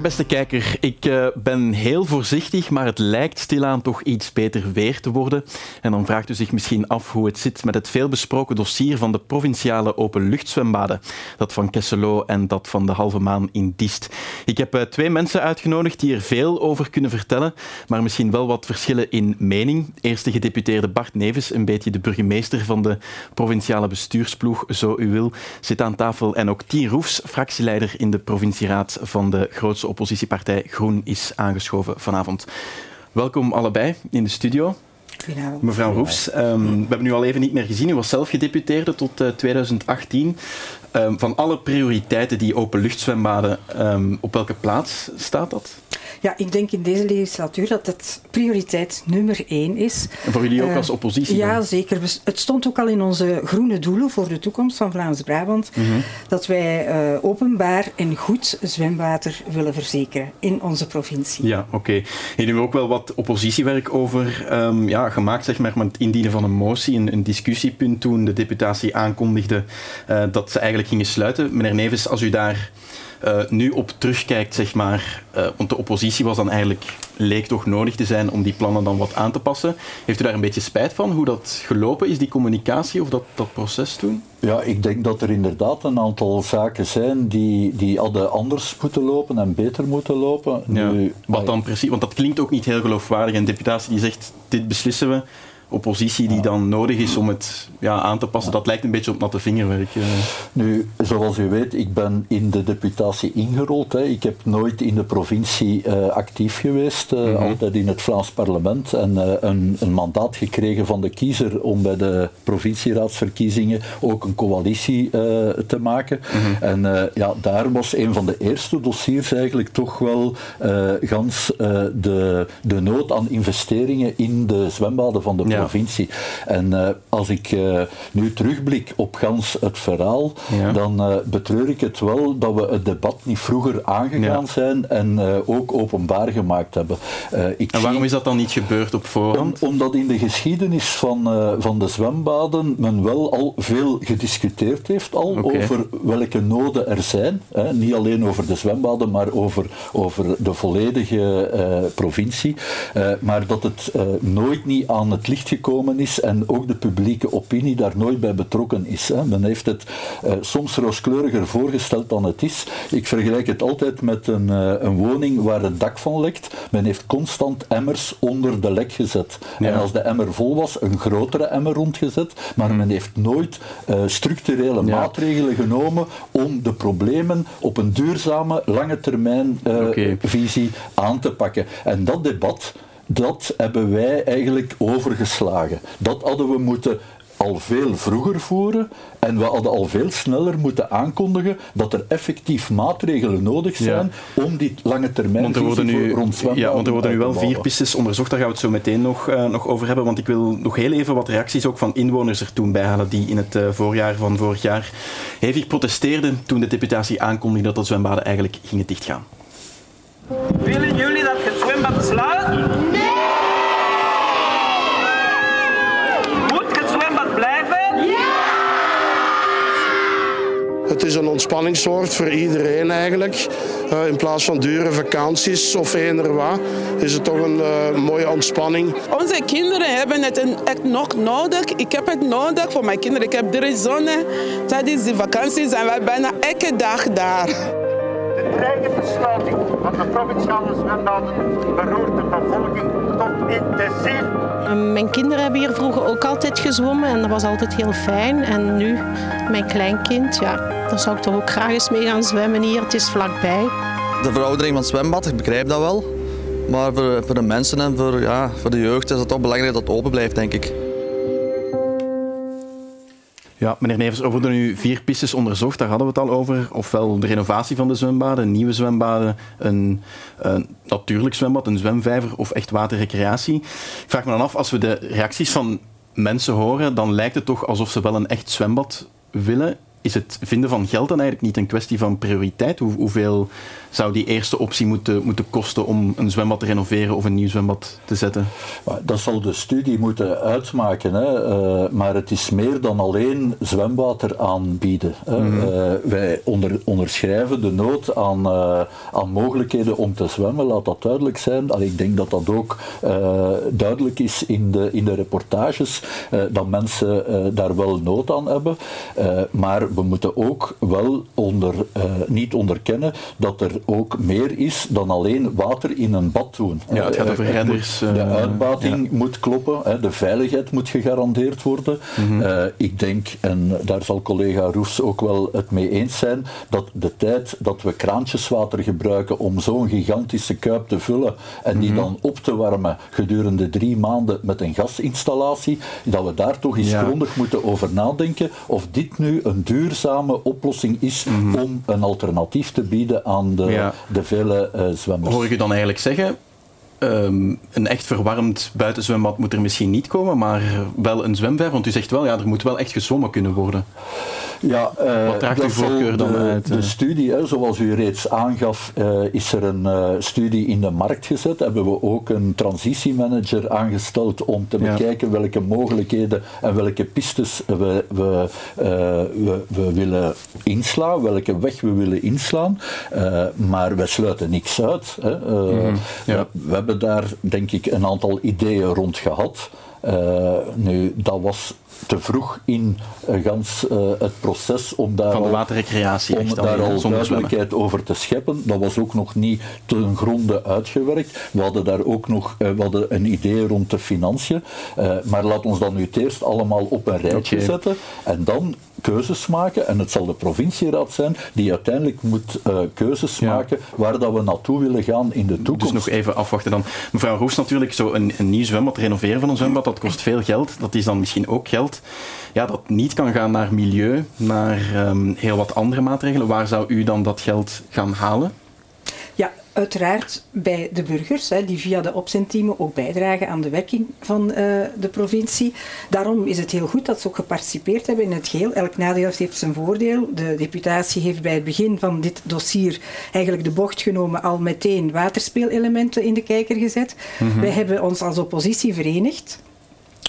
Beste kijker, ik uh, ben heel voorzichtig, maar het lijkt stilaan toch iets beter weer te worden. En dan vraagt u zich misschien af hoe het zit met het veelbesproken dossier van de provinciale openluchtzwembaden. Dat van Kesselo en dat van de Halve Maan in Diest. Ik heb uh, twee mensen uitgenodigd die er veel over kunnen vertellen, maar misschien wel wat verschillen in mening. Eerste gedeputeerde Bart Neves, een beetje de burgemeester van de provinciale bestuursploeg, zo u wil, zit aan tafel. En ook Tien Roefs, fractieleider in de provincieraad van de oppositiepartij Groen is aangeschoven vanavond. Welkom allebei in de studio. Goedenavond. Mevrouw Roefs, um, we hebben u al even niet meer gezien. U was zelf gedeputeerde tot uh, 2018. Um, van alle prioriteiten die openluchtzwembaden, um, op welke plaats staat dat? Ja, ik denk in deze legislatuur dat het prioriteit nummer één is. En voor jullie ook uh, als oppositie? Ja, zeker. Het stond ook al in onze groene doelen voor de toekomst van Vlaams-Brabant mm -hmm. dat wij uh, openbaar en goed zwemwater willen verzekeren in onze provincie. Ja, oké. Okay. Jullie hebben ook wel wat oppositiewerk over um, ja, gemaakt, zeg maar, met het indienen van een motie, een, een discussiepunt toen de deputatie aankondigde uh, dat ze eigenlijk gingen sluiten. Meneer Neves, als u daar nu op terugkijkt, zeg maar, uh, want de oppositie was dan eigenlijk, leek toch nodig te zijn om die plannen dan wat aan te passen. Heeft u daar een beetje spijt van, hoe dat gelopen is, die communicatie of dat, dat proces toen? Ja, ik denk dat er inderdaad een aantal zaken zijn die, die hadden anders moeten lopen en beter moeten lopen. Ja, nu, wat dan precies? Want dat klinkt ook niet heel geloofwaardig. Een deputatie die zegt, dit beslissen we, oppositie die dan nodig is om het ja, aan te passen, dat lijkt een beetje op natte vingerwerk. Nu, zoals u weet, ik ben in de deputatie ingerold. Hè. Ik heb nooit in de provincie uh, actief geweest, uh, mm-hmm. altijd in het Vlaams parlement en uh, een, een, mandaat gekregen van de kiezer om bij de provincieraadsverkiezingen ook een coalitie te maken. Mm-hmm. En ja, daar was een van de eerste dossiers eigenlijk toch wel gans de, de nood aan investeringen in de zwembaden van de ja. provincie. En uh, als ik uh, nu terugblik op gans het verhaal, ja. dan uh, betreur ik het wel dat we het debat niet vroeger aangegaan ja. zijn en ook openbaar gemaakt hebben. ik en waarom is dat dan niet gebeurd op voorhand? Om, omdat in de geschiedenis van, van de zwembaden men wel al veel gediscuteerd heeft al okay. over welke noden er zijn. Hè. Niet alleen over de zwembaden, maar over, over de volledige provincie. maar dat het nooit niet aan het licht gekomen is en ook de publieke opinie daar nooit bij betrokken is. Hè. Men heeft het uh, soms rooskleuriger voorgesteld dan het is. Ik vergelijk het altijd met een, uh, een woning waar het dak van lekt. Men heeft constant emmers onder de lek gezet. Ja. En als de emmer vol was, een grotere emmer rondgezet. Maar men heeft nooit uh, structurele ja. maatregelen genomen om de problemen op een duurzame, lange termijn okay. visie aan te pakken. En dat debat dat hebben wij eigenlijk overgeslagen. Dat hadden we moeten al veel vroeger voeren en we hadden al veel sneller moeten aankondigen dat er effectief maatregelen nodig zijn ja. om die lange termijn want er worden nu, Ja, want er worden nu wel vier pistes onderzocht, daar gaan we het zo meteen nog, uh, nog over hebben, want ik wil nog heel even wat reacties ook van inwoners er toen bijhalen die in het uh, voorjaar van vorig jaar hevig protesteerden toen de deputatie aankondigde dat de zwembaden eigenlijk gingen dichtgaan. Willen jullie Het is een ontspanningssoort voor iedereen eigenlijk. Uh, in plaats van dure vakanties of eender wat, is het toch een uh, mooie ontspanning. Onze kinderen hebben het echt nog nodig. Ik heb het nodig voor mijn kinderen. Ik heb drie zonen. Tijdens die vakantie zijn wij bijna elke dag daar. De dreigende sluiting van de provinciale zwembaden beroert de bevolking tot in de ziel. Mijn kinderen hebben hier vroeger ook altijd gezwommen en dat was altijd heel fijn. En nu, mijn kleinkind, ja, daar zou ik toch ook graag eens mee gaan zwemmen hier. Het is vlakbij. De veroudering van het zwembad, ik begrijp dat wel. Maar voor, voor de mensen en voor, ja, voor de jeugd is het toch belangrijk dat het open blijft, denk ik. Ja, meneer Nevers, er worden nu vier pistes onderzocht, daar hadden we het al over. Ofwel de renovatie van de zwembaden, nieuwe zwembaden, een, een natuurlijk zwembad, een zwemvijver of echt waterrecreatie. Ik vraag me dan af, als we de reacties van mensen horen, dan lijkt het toch alsof ze wel een echt zwembad willen. Is het vinden van geld dan eigenlijk niet een kwestie van prioriteit? Hoe, hoeveel zou die eerste optie moeten, moeten kosten om een zwembad te renoveren of een nieuw zwembad te zetten? Dat zal de studie moeten uitmaken, hè. Uh, maar het is meer dan alleen zwemwater aanbieden. Hè. Mm -hmm. uh, wij onder, onderschrijven de nood aan, uh, aan mogelijkheden om te zwemmen, laat dat duidelijk zijn. Allee, ik denk dat dat ook duidelijk is in de, in de reportages, dat mensen daar wel nood aan hebben. maar we moeten ook wel onder, niet onderkennen dat er ook meer is dan alleen water in een bad doen. Ja, het gaat over redders. De uitbating ja. moet kloppen, hè, de veiligheid moet gegarandeerd worden. Mm -hmm. uh, ik denk, en daar zal collega Roefs ook wel het mee eens zijn, dat de tijd dat we kraantjeswater gebruiken om zo'n gigantische kuip te vullen en die mm -hmm. dan op te warmen gedurende drie maanden met een gasinstallatie, dat we daar toch eens ja. grondig moeten over nadenken of dit nu een duurzame oplossing is mm -hmm. om een alternatief te bieden aan de, ja. de vele uh, zwemmers. Hoor u dan eigenlijk zeggen, Um, een echt verwarmd buitenzwembad moet er misschien niet komen, maar wel een zwemver. Want u zegt wel, ja, er moet wel echt gezwommen kunnen worden. Ja, uh, Wat draagt uw voorkeur dan de, uit? De studie, hè, zoals u reeds aangaf, uh, is er een uh, studie in de markt gezet. Hebben we ook een transitiemanager aangesteld om te ja. bekijken welke mogelijkheden en welke pistes we, we, we, we willen inslaan, welke weg we willen inslaan. maar we sluiten niks uit. Hè. Mm, ja. we, we hebben daar, denk ik, een aantal ideeën rond gehad. nu, dat was te vroeg in uh, gans, uh, het proces om daar Van de al, waterrecreatie om daar al duidelijkheid over te scheppen. Dat was ook nog niet ten gronde uitgewerkt. We hadden daar ook nog uh, we hadden een idee rond de financiën. maar laat ons dat nu eerst allemaal op een rijtje okay. zetten en dan keuzes maken. En het zal de provincieraad zijn die uiteindelijk moet keuzes ja. maken waar dat we naartoe willen gaan in de toekomst. Dus nog even afwachten dan. Mevrouw Roes, natuurlijk, zo een, een nieuw zwembad, renoveren van een zwembad, dat kost veel geld. Dat is dan misschien ook geld ja, dat niet kan gaan naar milieu, naar um, heel wat andere maatregelen. Waar zou u dan dat geld gaan halen? Ja, uiteraard bij de burgers, hè, die via de opzendteamen ook bijdragen aan de werking van uh, de provincie. Daarom is het heel goed dat ze ook geparticipeerd hebben in het geheel. Elk nadeel heeft zijn voordeel. De deputatie heeft bij het begin van dit dossier eigenlijk de bocht genomen, al meteen waterspeelelementen in de kijker gezet. Mm -hmm. Wij hebben ons als oppositie verenigd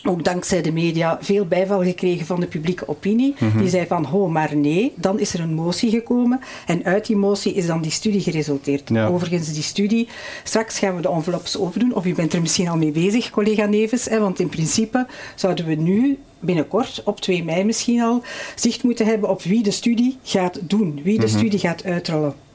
ook dankzij de media veel bijval gekregen van de publieke opinie. Mm -hmm. Die zei van, ho, maar nee. Dan is er een motie gekomen en uit die motie is dan die studie geresulteerd. Ja. Overigens, die studie, straks gaan we de enveloppes open doen, of u bent er misschien al mee bezig, collega Neves, hè, want in principe zouden we nu binnenkort, op 2 mei misschien al, zicht moeten hebben op wie de studie gaat doen, wie de mm -hmm. studie gaat uitrollen.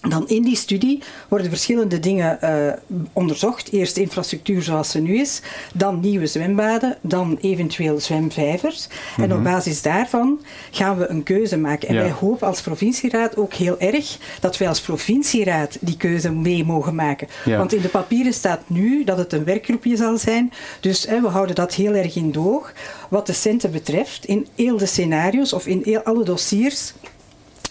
Dan in die studie worden verschillende dingen uh, onderzocht. Eerst infrastructuur zoals ze nu is, dan nieuwe zwembaden, dan eventueel zwemvijvers. En op basis daarvan gaan we een keuze maken. En ja. wij hopen als provincieraad ook heel erg dat wij als provincieraad die keuze mee mogen maken. Ja. Want in de papieren staat nu dat het een werkgroepje zal zijn. Dus we houden dat heel erg in doog. Wat de centen betreft, in heel de scenario's of in heel alle dossiers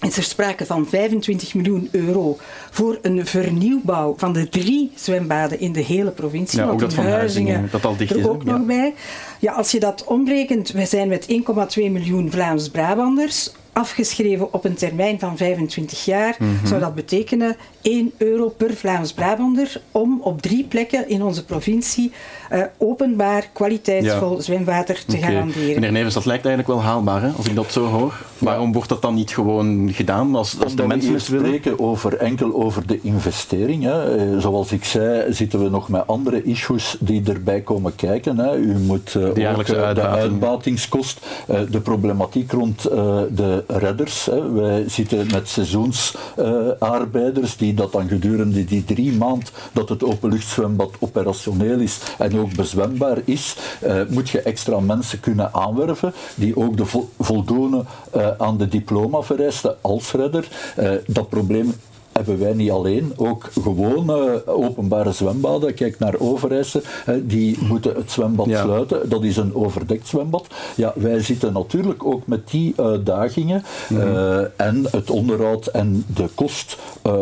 is er sprake van 25 miljoen euro voor een vernieuwbouw van de drie zwembaden in de hele provincie. Ja, ook dat van Huizingen, Huizingen dat al dicht er is. ook nog bij. Ja, als je dat omrekent, wij zijn met 1,2 miljoen Vlaams-Brabanders afgeschreven op een termijn van 25 jaar, mm -hmm. zou dat betekenen 1 euro per Vlaams-Brabander om op drie plekken in onze provincie uh, openbaar, kwaliteitsvol ja. zwemwater te okay. garanderen. Meneer Nevens, dat lijkt eigenlijk wel haalbaar, hè? als ik dat zo hoor. Ja. Waarom wordt dat dan niet gewoon gedaan als, als de mensen het spreken over, enkel over de investering. Hè. Uh, zoals ik zei, zitten we nog met andere issues die erbij komen kijken. Hè. U moet uh, de, ook, de uitbatingskost, de problematiek rond de redders. Hè. Wij zitten met seizoensarbeiders die dat dan gedurende die drie maanden dat het openluchtzwembad operationeel is en ook bezwembaar is, uh, moet je extra mensen kunnen aanwerven die ook de vo voldoen uh, aan de diplomavereisten als redder. Uh, dat probleem hebben wij niet alleen, ook gewone openbare zwembaden. Kijk naar Overijse, die moeten het zwembad sluiten. Dat is een overdekt zwembad. Ja, wij zitten natuurlijk ook met die uitdagingen mhm. en het onderhoud en de kost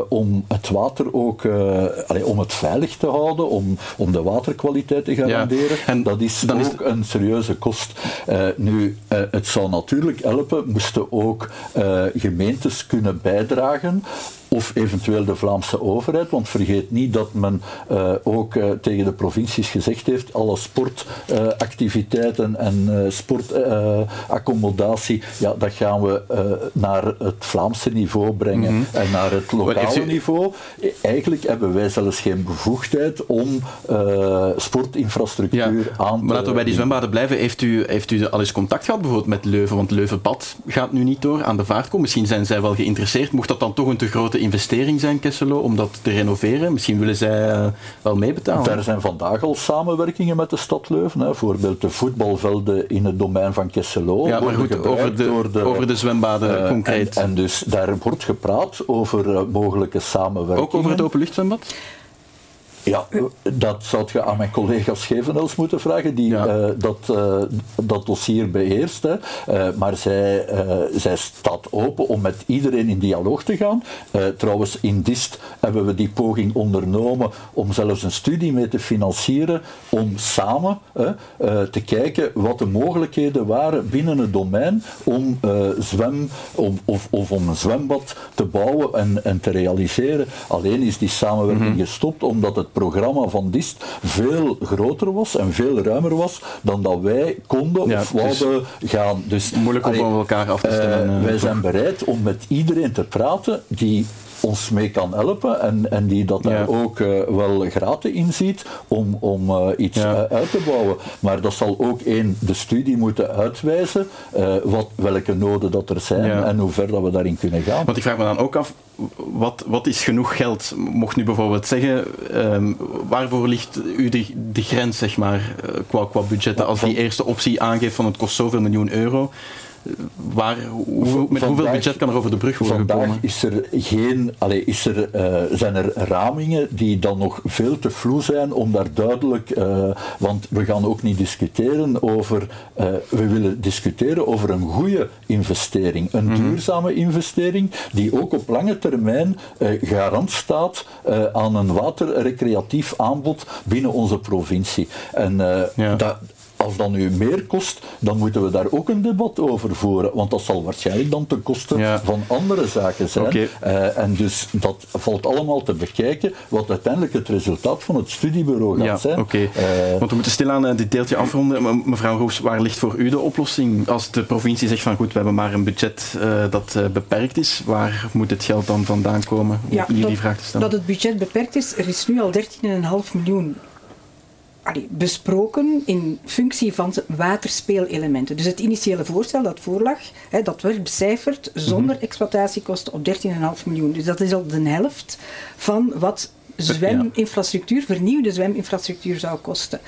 om het water ook, om het veilig te houden, om, om de waterkwaliteit te garanderen. En dat is dan ook is een serieuze kost. nu, het zou natuurlijk helpen, moesten ook gemeentes kunnen bijdragen of eventueel de Vlaamse overheid. Want vergeet niet dat men uh, ook uh, tegen de provincies gezegd heeft, alle sportactiviteiten uh, en sportaccommodatie, ja, dat gaan we naar het Vlaamse niveau brengen mm -hmm. en naar het lokale u... niveau. Eigenlijk hebben wij zelfs geen bevoegdheid om sportinfrastructuur ja, aan te... Maar laten we bij die zwembaden blijven. Heeft u, heeft u al eens contact gehad bijvoorbeeld met Leuven? Want Leuvenbad gaat nu niet door aan de vaart Misschien zijn zij wel geïnteresseerd. Mocht dat dan toch een te grote investering zijn, Kesselo, om dat te renoveren? Misschien willen zij uh, wel meebetalen. Er zijn vandaag al samenwerkingen met de stad Leuven. Hè. Bijvoorbeeld de voetbalvelden in het domein van Kesselo. Ja, maar goed, over de, de, over de zwembaden uh, concreet. En, en, dus daar wordt gepraat over uh, mogelijke samenwerking. Ook over het openluchtzwembad? Ja, dat zou je aan mijn collega Schevenels moeten vragen, die uh, dat, uh, dat dossier beheerst. Hè. Uh, maar zij, zij staat open om met iedereen in dialoog te gaan. trouwens, in DIST hebben we die poging ondernomen om zelfs een studie mee te financieren, om samen te kijken wat de mogelijkheden waren binnen het domein om zwem om, of, of om een zwembad te bouwen en, en te realiseren. Alleen is die samenwerking mm -hmm. gestopt omdat het programma van DIST veel groter was en veel ruimer was dan dat wij konden ja, of wouden gaan. Dus, moeilijk om van elkaar af te stellen. Uh, wij zijn bereid om met iedereen te praten die ons mee kan helpen en, en die dat daar ook uh, wel gratis in ziet om, om uh, iets ja. uit te bouwen. Maar dat zal ook één de studie moeten uitwijzen, wat, welke noden dat er zijn en hoe ver dat we daarin kunnen gaan. Want ik vraag me dan ook af, wat, wat is genoeg geld? Mocht nu bijvoorbeeld zeggen, um, waarvoor ligt u de, de grens zeg maar, qua, qua budgetten? Als die eerste optie aangeeft van het kost zoveel miljoen euro, waar, hoe, met hoeveel budget kan er over de brug worden vandaag gekomen? Is er geen, allez, is er, uh, zijn er ramingen die dan nog veel te vloe zijn om daar duidelijk, uh, want we gaan ook niet discussiëren over, uh, we willen discussiëren over een goede investering, een mm -hmm. duurzame investering die ook op lange termijn garant staat aan een waterrecreatief aanbod binnen onze provincie. En ja. dat, als dat nu meer kost, dan moeten we daar ook een debat over voeren. Want dat zal waarschijnlijk dan ten koste ja. van andere zaken zijn. Okay. Uh, en dus dat valt allemaal te bekijken wat uiteindelijk het resultaat van het studiebureau gaat ja, zijn. Okay. uh, want we moeten stilaan uh, dit deeltje afronden. Mevrouw Roos, waar ligt voor u de oplossing? Als de provincie zegt van goed, we hebben maar een budget dat beperkt is, waar moet het geld dan vandaan komen? Om ja, jullie dat, vraag te stellen. Dat het budget beperkt is, er is nu al 13,5 miljoen allee, besproken in functie van waterspeelelementen. Dus het initiële voorstel dat voorlag, hè, dat werd becijferd zonder exploitatiekosten op 13,5 miljoen. Dus dat is al de helft van wat zweminfrastructuur, vernieuwde zweminfrastructuur zou kosten.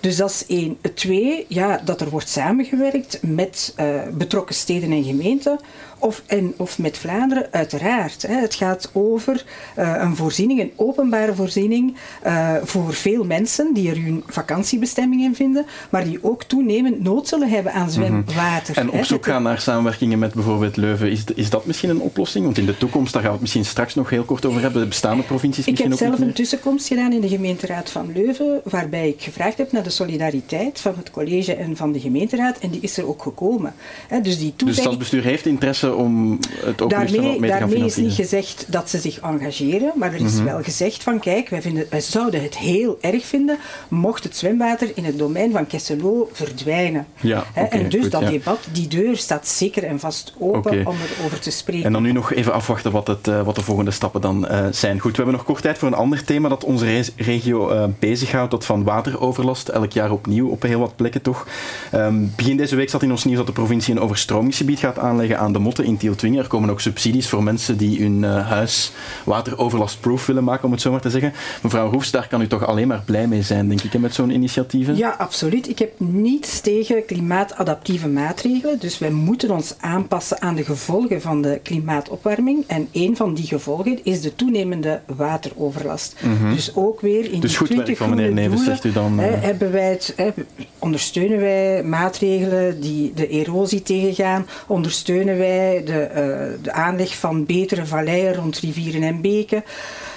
Dus dat is één. Twee, ja, dat er wordt samengewerkt met uh, betrokken steden en gemeenten of, en, of met Vlaanderen, uiteraard. Hè. Het gaat over uh, een voorziening, een openbare voorziening uh, voor veel mensen die er hun vakantiebestemming in vinden, maar die ook toenemend nood zullen hebben aan zwemwater. En op zoek gaan naar samenwerkingen met bijvoorbeeld Leuven, is, is dat misschien een oplossing? Want in de toekomst, daar gaan we het misschien straks nog heel kort over hebben, de bestaande provincies Ik misschien heb zelf een tussenkomst gedaan in de gemeenteraad van Leuven, waarbij ik gevraagd heb naar de solidariteit van het college en van de gemeenteraad, en die is er ook gekomen. Hè. Dus, die dus het stadsbestuur heeft interesse om het ook daarmee, mee te gaan Daarmee is niet gezegd dat ze zich engageren, maar er is mm -hmm. wel gezegd van kijk, wij, vinden, wij zouden het heel erg vinden mocht het zwemwater in het domein van Kesselo verdwijnen. Ja, He, okay, en dus goed, dat ja. debat, die deur staat zeker en vast open okay. om erover te spreken. En dan nu nog even afwachten wat, het, uh, wat de volgende stappen dan uh, zijn. Goed, we hebben nog kort tijd voor een ander thema dat onze re regio uh, bezighoudt, dat van wateroverlast. elk jaar opnieuw op heel wat plekken toch. Ehm, begin deze week zat in ons nieuws dat de provincie een overstromingsgebied gaat aanleggen aan de In Tieltwingen. Er komen ook subsidies voor mensen die hun uh, huis wateroverlastproof willen maken, om het zo maar te zeggen. Mevrouw Roefs, daar kan u toch alleen maar blij mee zijn, denk ik, met zo'n initiatieven? Ja, absoluut. Ik heb niets tegen klimaatadaptieve maatregelen. Dus wij moeten ons aanpassen aan de gevolgen van de klimaatopwarming. En een van die gevolgen is de toenemende wateroverlast. Mhm. Dus ook weer in dus goed werk van meneer Neves, zegt u dan. Hè, hebben wij het, hè, ondersteunen wij maatregelen die de erosie tegengaan? Ondersteunen wij de, uh, de aanleg van betere valleien rond rivieren en beken?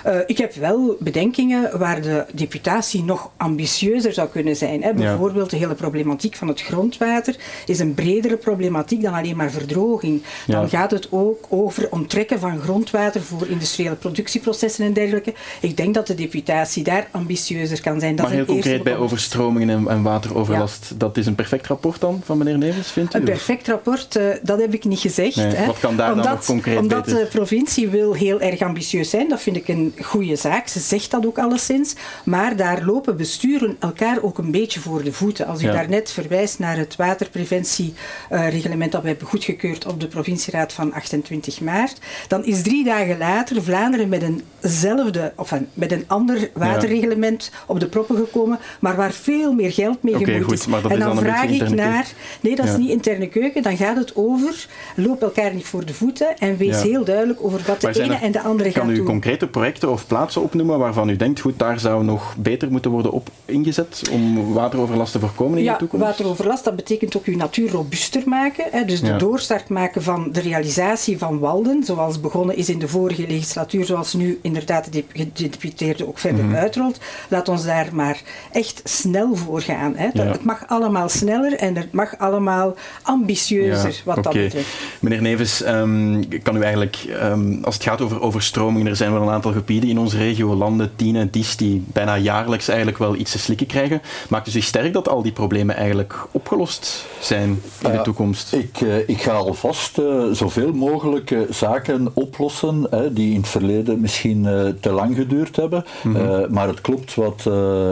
Uh, ik heb wel bedenkingen waar de deputatie nog ambitieuzer zou kunnen zijn. Hè. Bijvoorbeeld de hele problematiek van het grondwater is een bredere problematiek dan alleen maar verdroging. Dan gaat het ook over onttrekken van grondwater voor industriële productieprocessen en dergelijke. Ik denk dat de deputatie daar ambitieuzer kan zijn. Dat maar heel concreet bij overstromingen en, en wateroverlast, dat is een perfect rapport dan van meneer Nevens, vindt u? Een perfect rapport, uh, dat heb ik niet gezegd. Nee, hè. Wat kan daar omdat, dan nog concreet Omdat beter? de provincie wil heel erg ambitieus zijn, dat vind ik een goede zaak. Ze zegt dat ook alleszins. Maar daar lopen besturen elkaar ook een beetje voor de voeten. Als u Ja. daarnet verwijst naar het waterpreventiereglement dat we hebben goedgekeurd op de provincieraad van 28 maart, dan is drie dagen later Vlaanderen met eenzelfde, of een, met een ander waterreglement op de proppen gekomen, maar waar veel meer geld mee Oké, gemoeid goed, is. maar dat en is dan dan een vraag ik naar, nee dat is Ja. niet interne keuken, dan gaat het over, loop elkaar niet voor de voeten en wees heel duidelijk over wat de Maar ene er- en de andere Kan gaat u doen. concrete projecten of plaatsen opnoemen waarvan u denkt, goed, daar zou nog beter moeten worden op ingezet om wateroverlast te voorkomen in Ja, de toekomst? wateroverlast, dat betekent ook je natuur robuuster maken. Hè, dus de Ja. doorstart maken van de realisatie van walden, zoals begonnen is in de vorige legislatuur, zoals nu inderdaad de dep- gedeputeerde ook verder Mhm. uitrolt. Laat ons daar maar echt snel voor gaan. Hè. Dat- Ja. Het mag allemaal sneller en het mag allemaal ambitieuzer wat dat betreft. Meneer Neves, ehm, kan u eigenlijk, ehm, als het gaat over overstromingen, er zijn wel een aantal gebieden in onze regio, landen, Tiene en Dies, die bijna jaarlijks eigenlijk wel iets te slikken krijgen. Maakt u zich sterk dat al die problemen eigenlijk opgelost zijn in de toekomst? Ik, eh, ik ga alvast eh, zoveel mogelijk eh, zaken oplossen hè, die in het verleden misschien te lang geduurd hebben. Mhm. Maar het klopt wat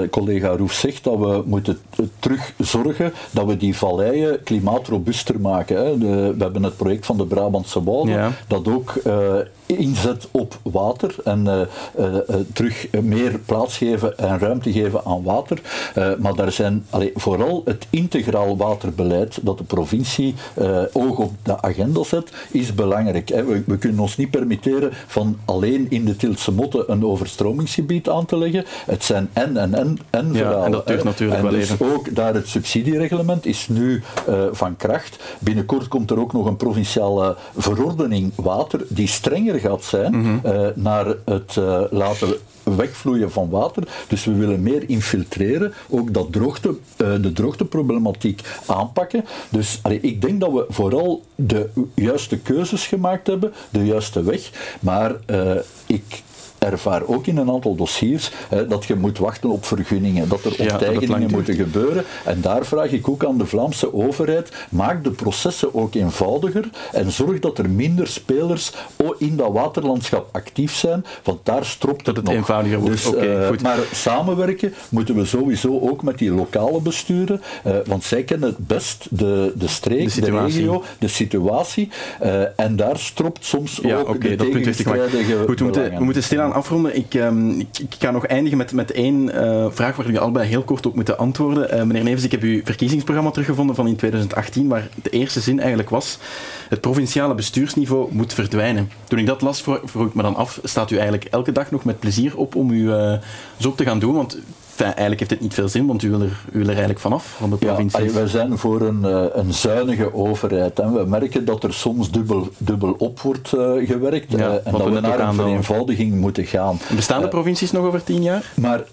collega Roef zegt, dat we moeten terug zorgen dat we die valleien klimaatrobuuster maken. Hè. De- we hebben het project van de Brabantse Wouden, Ja. dat ook inzet op water en eh, eh, eh, terug meer plaats geven en ruimte geven aan water. Maar daar zijn allee, vooral het integraal waterbeleid dat de provincie oog op de agenda zet, is belangrijk. Hè. We, we kunnen ons niet permitteren van alleen in de Tiltse Motten een overstromingsgebied aan te leggen. Het zijn en en en en Ja, verhalen. en dat duurt natuurlijk En wel dus even. ook daar het subsidiereglement is nu van kracht. Binnenkort komt er ook nog een provinciale verordening water die strenger gaat zijn Mhm. eh, naar het eh, laten wegvloeien van water. Dus we willen meer infiltreren, ook dat droogte, eh, de droogteproblematiek aanpakken. Dus allee, ik denk dat we vooral de juiste keuzes gemaakt hebben, de juiste weg. Maar ik ervaar ook in een aantal dossiers hè, dat je moet wachten op vergunningen, dat er Ja, het duurt. moeten gebeuren. En daar vraag ik ook aan de Vlaamse overheid, maak de processen ook eenvoudiger en zorg dat er minder spelers in dat waterlandschap actief zijn, want daar stropt Dat het, het nog. eenvoudiger wordt. Dus, eh. Maar samenwerken moeten we sowieso ook met die lokale besturen, eh, want zij kennen het best de, de streek, De regio, de situatie. eh, en daar stropt soms Ja, ook oké, de dat punt ik Goed, we moeten, we moeten stilaan afronden. Ik, ehm, ik, ik ga nog eindigen met, met één eh, vraag waar jullie allebei heel kort op moeten antwoorden. Eh, meneer Nevens, ik heb uw verkiezingsprogramma teruggevonden van in 2018, waar de eerste zin eigenlijk was: het provinciale bestuursniveau moet verdwijnen. Toen ik dat las, vro- vroeg ik me dan af: staat u eigenlijk elke dag nog met plezier op om u eh, zo te gaan doen? Want enfin, eigenlijk heeft het niet veel zin, want u wil er, u wil er eigenlijk vanaf van de Ja, provincie. wij zijn voor een, eh, een zuinige overheid. Hè. We merken dat er soms dubbel, dubbel op wordt eh, gewerkt Ja, eh, en dat we naar een vereenvoudiging moeten gaan. Bestaan de provincies nog over tien jaar? maar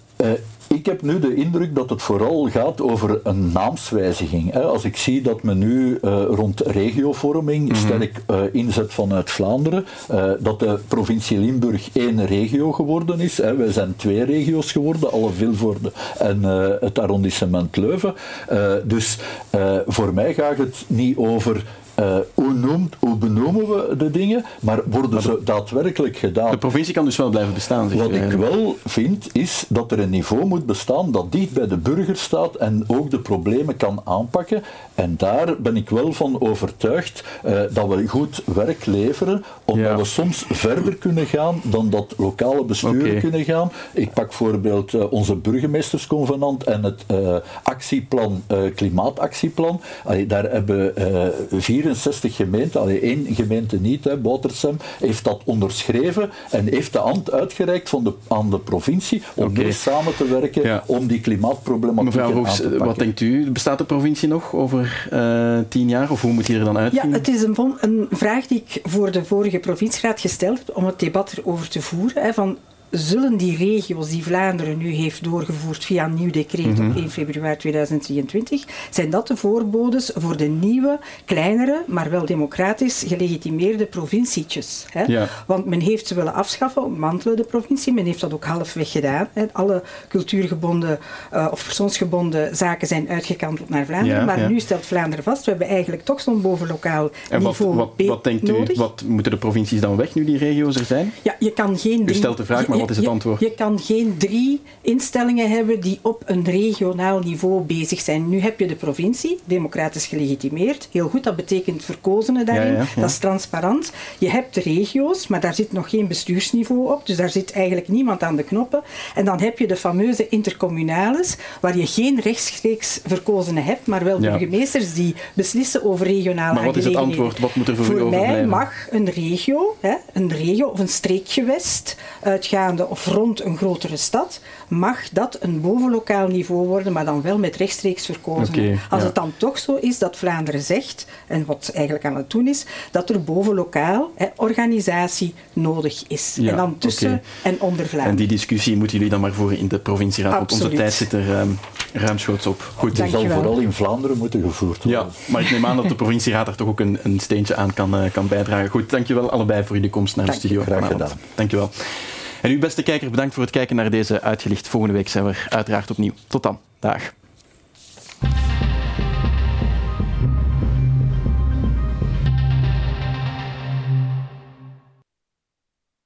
ik heb nu de indruk dat het vooral gaat over een naamswijziging. Als ik zie dat men nu eh, rond regiovorming Mhm. sterk eh, inzet vanuit Vlaanderen, eh, dat de provincie Limburg één regio geworden is. Wij zijn twee regio's geworden, alle Vilvoorde en het arrondissement Leuven. Dus voor mij gaat het niet over uh, hoe, noemt, hoe benoemen we de dingen, maar worden ze daadwerkelijk gedaan? De provincie kan dus wel blijven bestaan. Wat ik wel vind, is dat er een niveau moet bestaan dat dicht bij de burger staat en ook de problemen kan aanpakken. En daar ben ik wel van overtuigd uh, dat we goed werk leveren, omdat we soms verder kunnen gaan dan dat lokale besturen kunnen gaan. Ik pak bijvoorbeeld uh, onze burgemeestersconvenant en het actieplan, klimaatactieplan. Allee, daar hebben 64 gemeenten, alleen één gemeente niet, hè, Botersem, heeft dat onderschreven en heeft de hand uitgereikt van de, aan de provincie om okay. mee samen te werken om die klimaatproblematiek Mevrouw Roos, wat denkt u? Bestaat de provincie nog over uh, tien jaar? Of hoe moet die er dan uitzien? Ja, het is een, een, vraag die ik voor de vorige provincieraad gesteld heb om het debat erover te voeren. Hè, van zullen die regio's die Vlaanderen nu heeft doorgevoerd via een nieuw decreet op 1 mhm. februari 2023, zijn dat de voorbodes voor de nieuwe, kleinere, maar wel democratisch gelegitimeerde provincietjes? Hè? Want men heeft ze willen afschaffen, mantelen de provincie, men heeft dat ook halfweg gedaan. Hè? Alle cultuurgebonden uh, of persoonsgebonden zaken zijn uitgekanteld naar Vlaanderen, maar nu stelt Vlaanderen vast, we hebben eigenlijk toch zo'n bovenlokaal en niveau wat, wat, wat denkt u, wat moeten de provincies dan weg nu die regio's er zijn? Ja, je kan geen... U stelt de vraag, maar wat is het antwoord? Je, kan geen drie instellingen hebben die op een regionaal niveau bezig zijn. Nu heb je de provincie, democratisch gelegitimeerd. Heel goed, dat betekent verkozenen daarin. Dat is transparant. Je hebt de regio's, maar daar zit nog geen bestuursniveau op. Dus daar zit eigenlijk niemand aan de knoppen. En dan heb je de fameuze intercommunales, waar je geen rechtstreeks verkozenen hebt, maar wel burgemeesters die beslissen over regionale maar wat is het antwoord? Wat moet er voor, voor mij mag een regio, hè, een regio of een streekgewest of rond een grotere stad, mag dat een bovenlokaal niveau worden, maar dan wel met rechtstreeks verkozen. Als het dan toch zo is dat Vlaanderen zegt, en wat eigenlijk aan het doen is, dat er bovenlokaal hè, organisatie nodig is. en dan tussen en onder Vlaanderen. En die discussie moeten jullie dan maar voeren in de provincieraad, want onze tijd zit er um, ruimschoots op. Goed, die zal vooral in Vlaanderen moeten gevoerd worden. Ja, maar ik neem aan dat de provincieraad er toch ook een, een steentje aan kan, uh, kan bijdragen. Goed, dankjewel allebei voor jullie komst naar de studio. Graag gedaan. Dankjewel. En u, beste kijker, bedankt voor het kijken naar deze uitgelicht. Volgende week zijn we er uiteraard opnieuw. Tot dan. Dag.